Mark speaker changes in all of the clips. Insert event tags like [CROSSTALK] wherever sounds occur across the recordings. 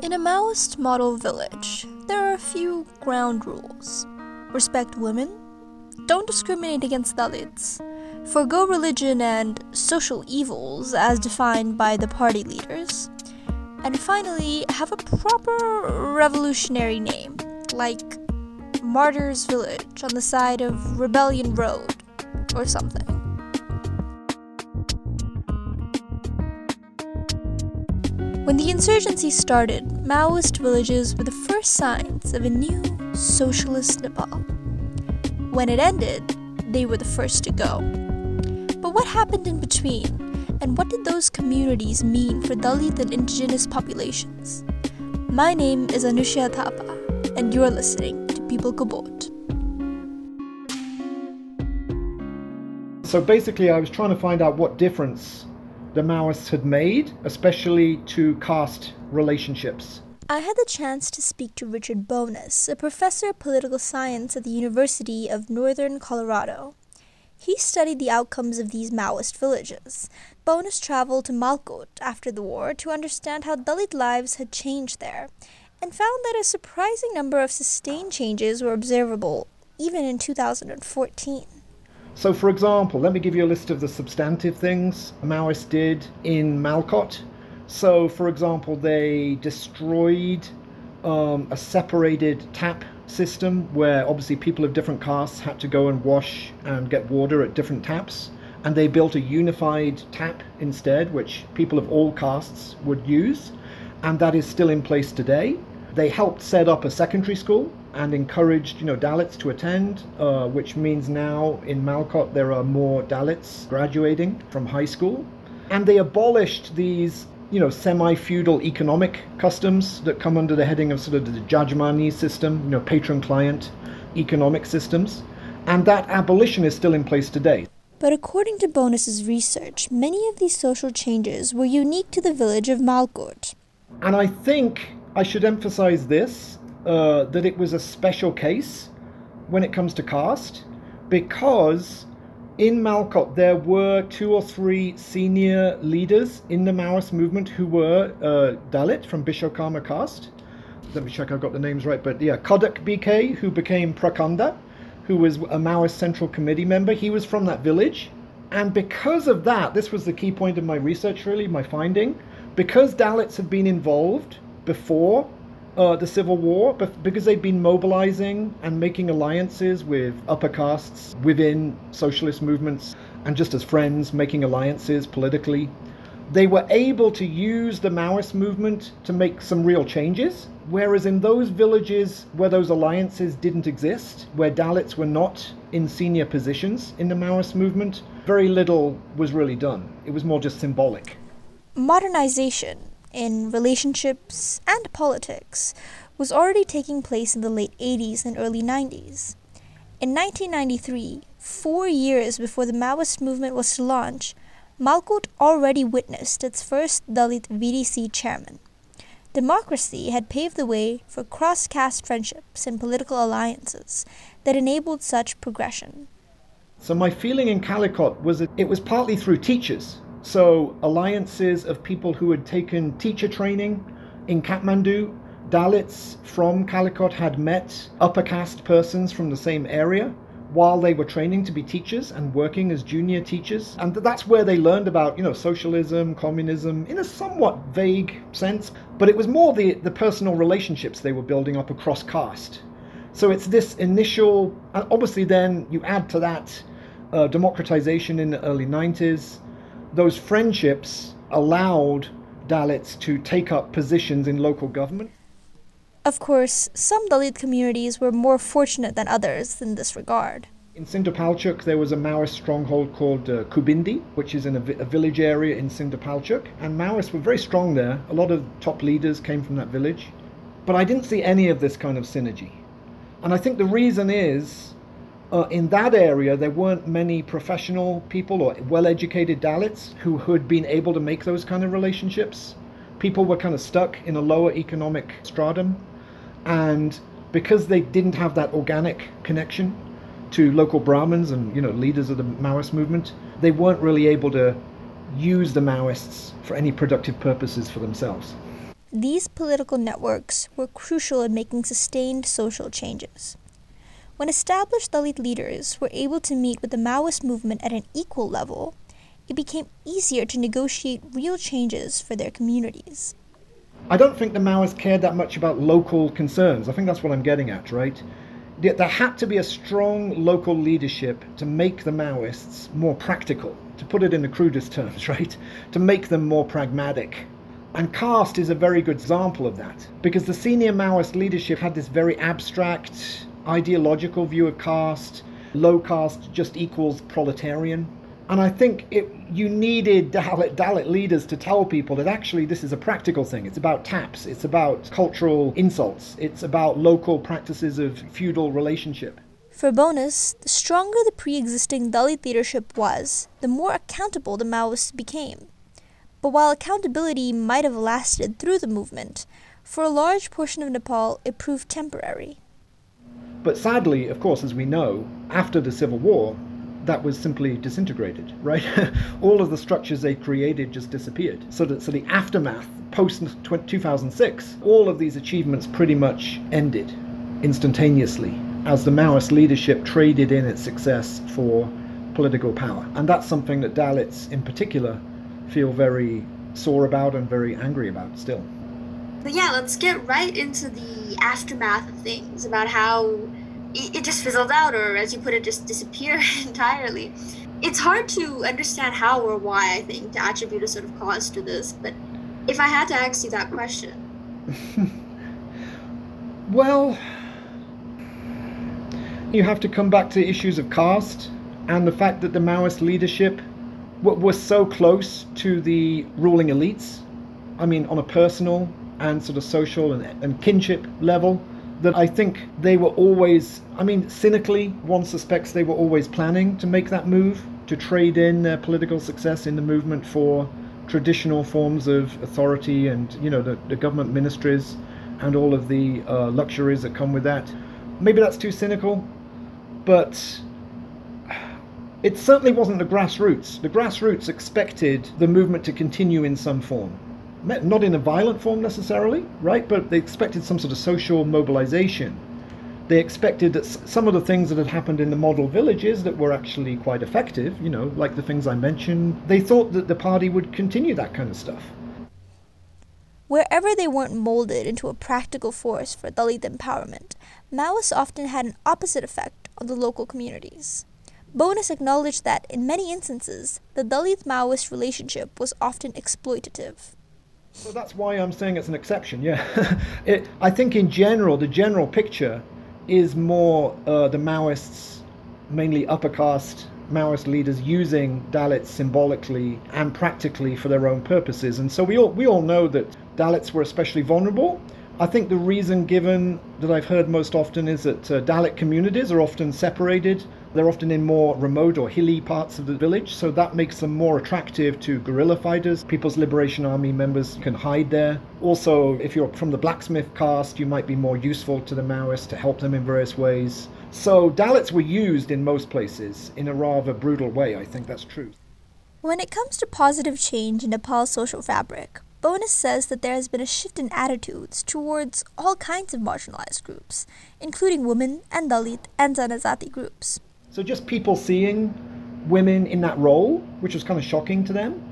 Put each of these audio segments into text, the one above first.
Speaker 1: In a Maoist model village, there are a few ground rules. Respect women, don't discriminate against Dalits, forego religion and social evils as defined by the party leaders, and finally, have a proper revolutionary name, like Martyrs Village on the side of Rebellion Road or something. When the insurgency started, Maoist villages were the first signs of a new socialist Nepal. When it ended, they were the first to go. But what happened in between, and what did those communities mean for Dalit and indigenous populations? My name is Anushya Thapa, and you're listening to People Kabot.
Speaker 2: So basically, I was trying to find out what difference the Maoists had made, especially to caste relationships.
Speaker 1: I had the chance to speak to Richard Bownas, a professor of political science at the University of Northern Colorado. He studied the outcomes of these Maoist villages. Bownas traveled to Malkot after the war to understand how Dalit lives had changed there, and found that a surprising number of sustained changes were observable even in 2014.
Speaker 2: So, for example, let me give you a list of the substantive things Maoists did in Malkot. So, for example, they destroyed um, a separated tap system where obviously people of different castes had to go and wash and get water at different taps. And they built a unified tap instead, which people of all castes would use. And that is still in place today. They helped set up a secondary school and encouraged, you know, Dalits to attend, uh, which means now in Malkot there are more Dalits graduating from high school. And they abolished these, you know, semi-feudal economic customs that come under the heading of sort of the Jajmani system, you know, patron-client economic systems. And that abolition is still in place today.
Speaker 1: But according to Bownas's research, many of these social changes were unique to the village of Malkot.
Speaker 2: And I think I should emphasize this uh, that it was a special case when it comes to caste because in Malkot there were two or three senior leaders in the Maoist movement who were uh, Dalit from Bishwakarma caste. Let me check I've got the names right, but yeah, Kodak BK, who became Prakanda, who was a Maoist Central Committee member, he was from that village. And because of that, this was the key point of my research, really, my finding, because Dalits had been involved before uh, the Civil War, because they'd been mobilizing and making alliances with upper castes within socialist movements and just as friends, making alliances politically, they were able to use the Maoist movement to make some real changes. Whereas in those villages where those alliances didn't exist, where Dalits were not in senior positions in the Maoist movement, very little was really done. It was more just symbolic.
Speaker 1: Modernization in relationships and politics was already taking place in the late 80s and early 90s. In 1993, four years before the Maoist movement was to launch, Malkot already witnessed its first Dalit VDC chairman. Democracy had paved the way for cross caste friendships and political alliances that enabled such progression.
Speaker 2: So, my feeling in Calicut was that it was partly through teachers so, alliances of people who had taken teacher training in Kathmandu, Dalits from Calicut had met upper caste persons from the same area while they were training to be teachers and working as junior teachers. And that's where they learned about, you know, socialism, communism in a somewhat vague sense. But it was more the, the personal relationships they were building up across caste. So it's this initial, and obviously then you add to that uh, democratization in the early 90s, those friendships allowed Dalits to take up positions in local government.
Speaker 1: Of course, some Dalit communities were more fortunate than others in this regard.
Speaker 2: In Sindhupalchok, there was a Maoist stronghold called uh, Kubindi, which is in a, vi- a village area in Sindhupalchok, and Maoists were very strong there. A lot of top leaders came from that village. But I didn't see any of this kind of synergy. And I think the reason is uh, in that area, there weren't many professional people or well educated Dalits who, had been able to make those kind of relationships. People were kind of stuck in a lower economic stratum. And because they didn't have that organic connection to local Brahmins and you know leaders of the Maoist movement, they weren't really able to use the Maoists for any productive purposes for themselves.
Speaker 1: these political networks were crucial in making sustained social changes. When established Dalit leaders were able to meet with the Maoist movement at an equal level, it became easier to negotiate real changes for their communities.
Speaker 2: I don't think the Maoists cared that much about local concerns. I think that's what I'm getting at, right? There had to be a strong local leadership to make the Maoists more practical, to put it in the crudest terms, [LAUGHS] right? To make them more pragmatic. And caste is a very good example of that, because the senior Maoist leadership had this very abstract, ideological view of caste. Low caste just equals proletarian. And I think it, you needed Dalit, Dalit leaders to tell people that actually this is a practical thing. It's about taps, it's about cultural insults, it's about local practices of feudal relationship.
Speaker 1: For Bownas, the stronger the pre existing Dalit leadership was, the more accountable the Maoists became. But while accountability might have lasted through the movement, for a large portion of Nepal it proved temporary.
Speaker 2: But sadly, of course, as we know, after the Civil War, that was simply disintegrated, [LAUGHS] right? All of the structures they created just disappeared. So that so the aftermath post 2006, all of these achievements pretty much ended instantaneously as the Maoist leadership traded in its success for political power. And that's something that Dalits in particular feel very sore about and very angry about still.
Speaker 3: But yeah, let's get right into the aftermath of things about how it, just fizzled out, or as you put it, just disappeared [LAUGHS] entirely. It's hard to understand how or why, I think, to attribute a sort of cause to this, but if I had to ask you that question. [LAUGHS]
Speaker 2: well, you have to come back to issues of caste and the fact that the Maoist leadership was so close to the ruling elites. I mean, on a personal and sort of social and, and kinship level that I think they were always, I mean, cynically, one suspects they were always planning to make that move, to trade in their political success in the movement for traditional forms of authority and, you know, the, the government ministries and all of the uh, luxuries that come with that. Maybe that's too cynical, but it certainly wasn't the grassroots. The grassroots expected the movement to continue in some form not in a violent form necessarily, right? But they expected some sort of social mobilization. They expected that some of the things that had happened in the model villages that were actually quite effective, you know, like the things I mentioned, they thought that the party would continue that kind of stuff.
Speaker 1: Wherever they weren't molded into a practical force for Dalit empowerment, Maoists often had an opposite effect on the local communities. Bownas acknowledged that, in many instances, the Dalit Maoist relationship was often exploitative.
Speaker 2: So that's why I'm saying it's an exception. Yeah, [LAUGHS] it, I think in general, the general picture is more uh, the Maoists, mainly upper caste Maoist leaders, using Dalits symbolically and practically for their own purposes. And so we all we all know that Dalits were especially vulnerable. I think the reason given that I've heard most often is that uh, Dalit communities are often separated they're often in more remote or hilly parts of the village, so that makes them more attractive to guerrilla fighters. People's Liberation Army members can hide there. Also, if you're from the blacksmith caste, you might be more useful to the Maoists to help them in various ways. So, Dalits were used in most places in a rather brutal way. I think that's true.
Speaker 1: When it comes to positive change in Nepal's social fabric, Bownas says that there has been a shift in attitudes towards all kinds of marginalized groups, including women and Dalit and Janajati groups.
Speaker 2: So just people seeing women in that role, which was kind of shocking to them,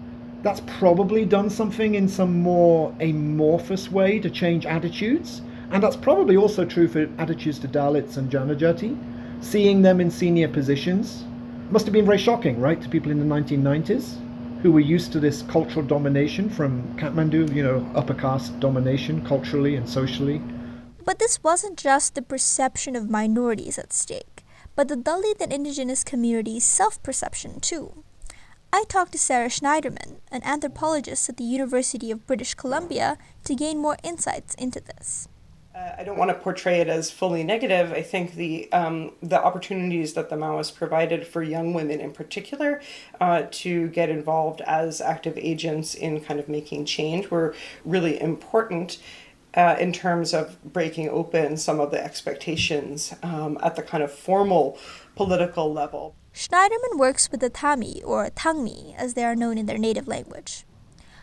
Speaker 2: that's probably done something in some more amorphous way to change attitudes. And that's probably also true for attitudes to Dalits and Janajati. Seeing them in senior positions must have been very shocking, right, to people in the 1990s who were used to this cultural domination from Kathmandu, you know, upper caste domination culturally and socially.
Speaker 1: But this wasn't just the perception of minorities at stake but the Dalit and indigenous community's self perception too. I talked to Sara Shneiderman, an anthropologist at the University of British Columbia, to gain more insights into this.
Speaker 4: Uh, I don't want to portray it as fully negative. I think the um, the opportunities that the Maoists provided for young women, in particular, uh, to get involved as active agents in kind of making change, were really important uh, in terms of breaking open some of the expectations um, at the kind of formal political level.
Speaker 1: Shneiderman works with the Thami, or Thangmi, as they are known in their native language.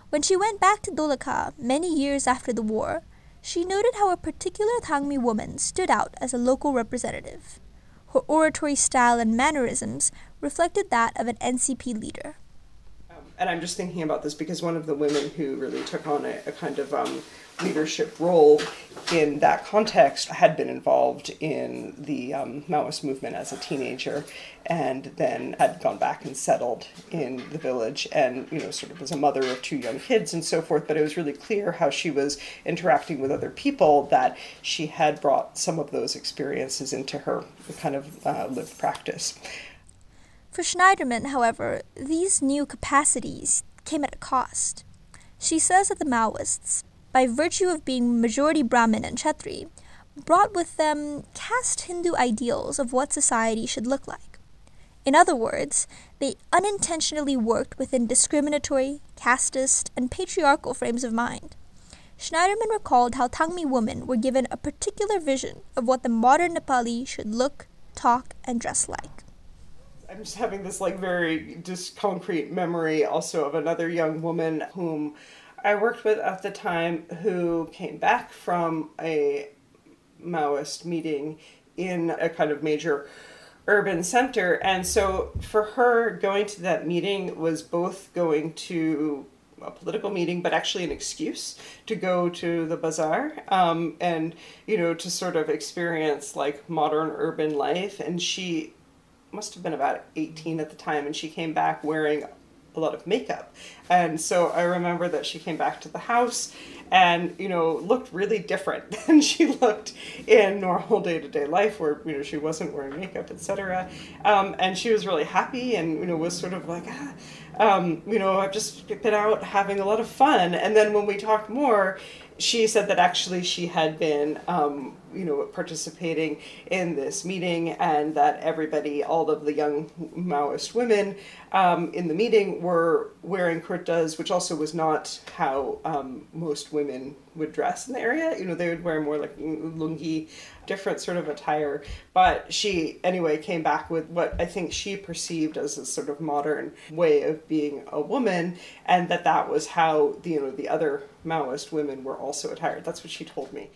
Speaker 1: When she went back to Dolakha many years after the war, she noted how a particular Thangmi woman stood out as a local representative. Her oratory style and mannerisms reflected that of an NCP leader.
Speaker 4: And I'm just thinking about this because one of the women who really took on a, a kind of um, leadership role in that context had been involved in the um, Maoist movement as a teenager and then had gone back and settled in the village and you know sort of was a mother of two young kids and so forth but it was really clear how she was interacting with other people that she had brought some of those experiences into her kind of uh, lived practice
Speaker 1: for Shneiderman, however, these new capacities came at a cost. She says that the Maoists, by virtue of being majority Brahmin and Kshatri, brought with them caste Hindu ideals of what society should look like. In other words, they unintentionally worked within discriminatory, casteist, and patriarchal frames of mind. Shneiderman recalled how Thangmi women were given a particular vision of what the modern Nepali should look, talk, and dress like.
Speaker 4: I'm just having this like very just concrete memory also of another young woman whom I worked with at the time who came back from a Maoist meeting in a kind of major urban center. And so for her, going to that meeting was both going to a political meeting, but actually an excuse to go to the bazaar um, and, you know, to sort of experience like modern urban life. And she must have been about 18 at the time, and she came back wearing a lot of makeup. And so I remember that she came back to the house and, you know, looked really different [LAUGHS] than she looked in normal day to day life where, you know, she wasn't wearing makeup, etc. Um, and she was really happy and, you know, was sort of like, ah, um, you know, I've just been out having a lot of fun. And then when we talked more, she said that actually she had been, um, you know, participating in this meeting, and that everybody, all of the young Maoist women um, in the meeting, were wearing kurtas, which also was not how um, most women would dress in the area. You know, they would wear more like lungi, different sort of attire. But she, anyway, came back with what I think she perceived as a sort of modern way of being a woman, and that that was how the, you know the other Maoist women were also attired. That's what she told me.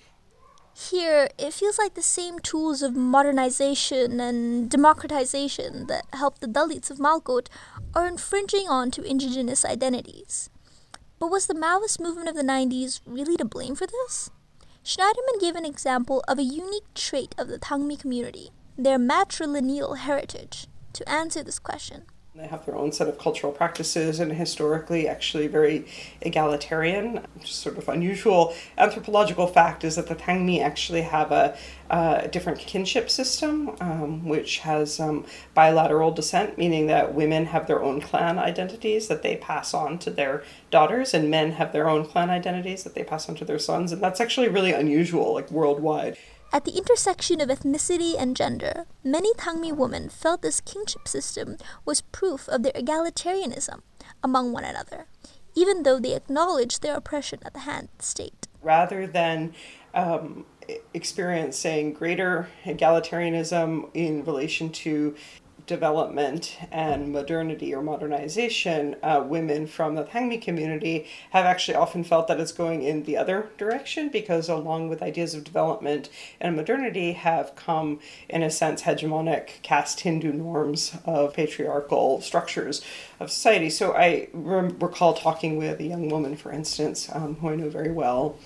Speaker 1: Here, it feels like the same tools of modernization and democratization that helped the Dalits of Malkot are infringing onto indigenous identities. But was the Maoist movement of the 90s really to blame for this? Shneiderman gave an example of a unique trait of the Thangmi community, their matrilineal heritage, to answer this question.
Speaker 4: They have their own set of cultural practices and historically actually very egalitarian. Sort of unusual anthropological fact is that the Thangmi actually have a, a different kinship system, um, which has um, bilateral descent, meaning that women have their own clan identities that they pass on to their daughters, and men have their own clan identities that they pass on to their sons. And that's actually really unusual, like worldwide.
Speaker 1: At the intersection of ethnicity and gender, many Thangmi women felt this kinship system was proof of their egalitarianism among one another, even though they acknowledged their oppression at the hand of the state.
Speaker 4: Rather than um, experiencing greater egalitarianism in relation to development and modernity or modernization, uh, women from the Thangmi community have actually often felt that it's going in the other direction because, along with ideas of development and modernity, have come, in a sense, hegemonic caste Hindu norms of patriarchal structures of society. So I re- recall talking with a young woman, for instance, um, who I know very well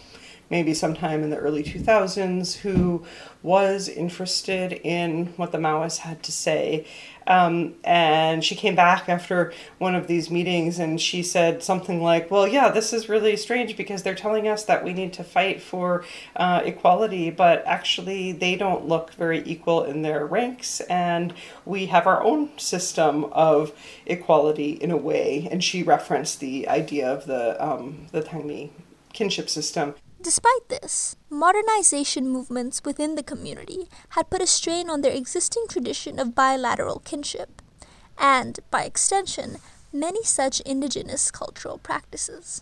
Speaker 4: maybe sometime in the early 2000s, who was interested in what the Maoists had to say. Um, and she came back after one of these meetings and she said something like, Well, yeah, this is really strange because they're telling us that we need to fight for uh, equality, but actually they don't look very equal in their ranks, and we have our own system of equality in a way. And she referenced the idea of the, um, the Thangmi kinship system.
Speaker 1: Despite this, modernization movements within the community had put a strain on their existing tradition of bilateral kinship, and, by extension, many such indigenous cultural practices.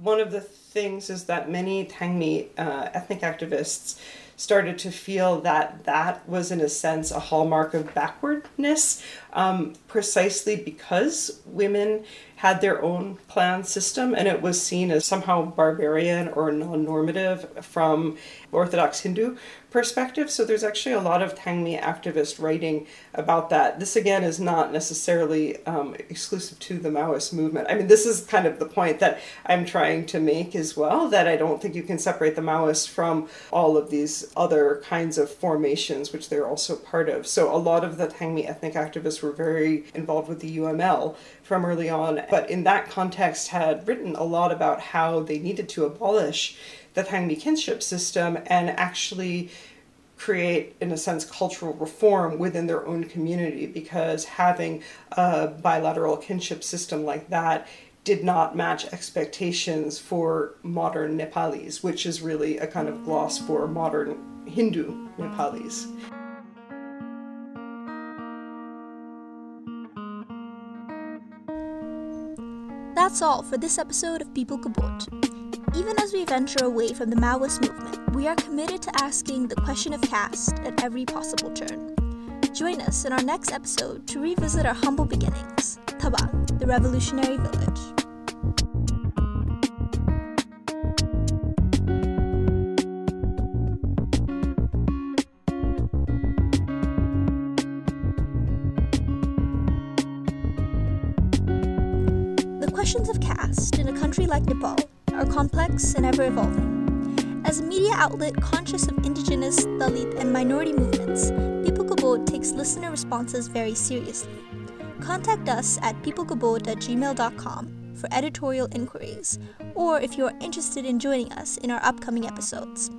Speaker 4: one of the things is that many Thangmi uh, ethnic activists started to feel that that was, in a sense, a hallmark of backwardness, um, precisely because women had their own clan system and it was seen as somehow barbarian or non normative from Orthodox Hindu perspective. So there's actually a lot of Thangmi activist writing about that. This again is not necessarily um, exclusive to the Maoist movement. I mean, this is kind of the point that I'm trying to make as well that I don't think you can separate the Maoists from all of these other kinds of formations, which they're also part of. So a lot of the Thangmi ethnic activists were very involved with the UML from early on, but in that context had written a lot about how they needed to abolish the Thangmi kinship system and actually create, in a sense, cultural reform within their own community because having a bilateral kinship system like that did not match expectations for modern Nepalis, which is really a kind of gloss for modern Hindu Nepalis.
Speaker 1: That's all for this episode of People Kabot. Even as we venture away from the Maoist movement, we are committed to asking the question of caste at every possible turn. Join us in our next episode to revisit our humble beginnings, Thabang, the revolutionary village. Questions of caste in a country like Nepal are complex and ever evolving. As a media outlet conscious of indigenous, Dalit, and minority movements, People Kabot takes listener responses very seriously. Contact us at peoplegabot at gmail.com for editorial inquiries, or if you are interested in joining us in our upcoming episodes.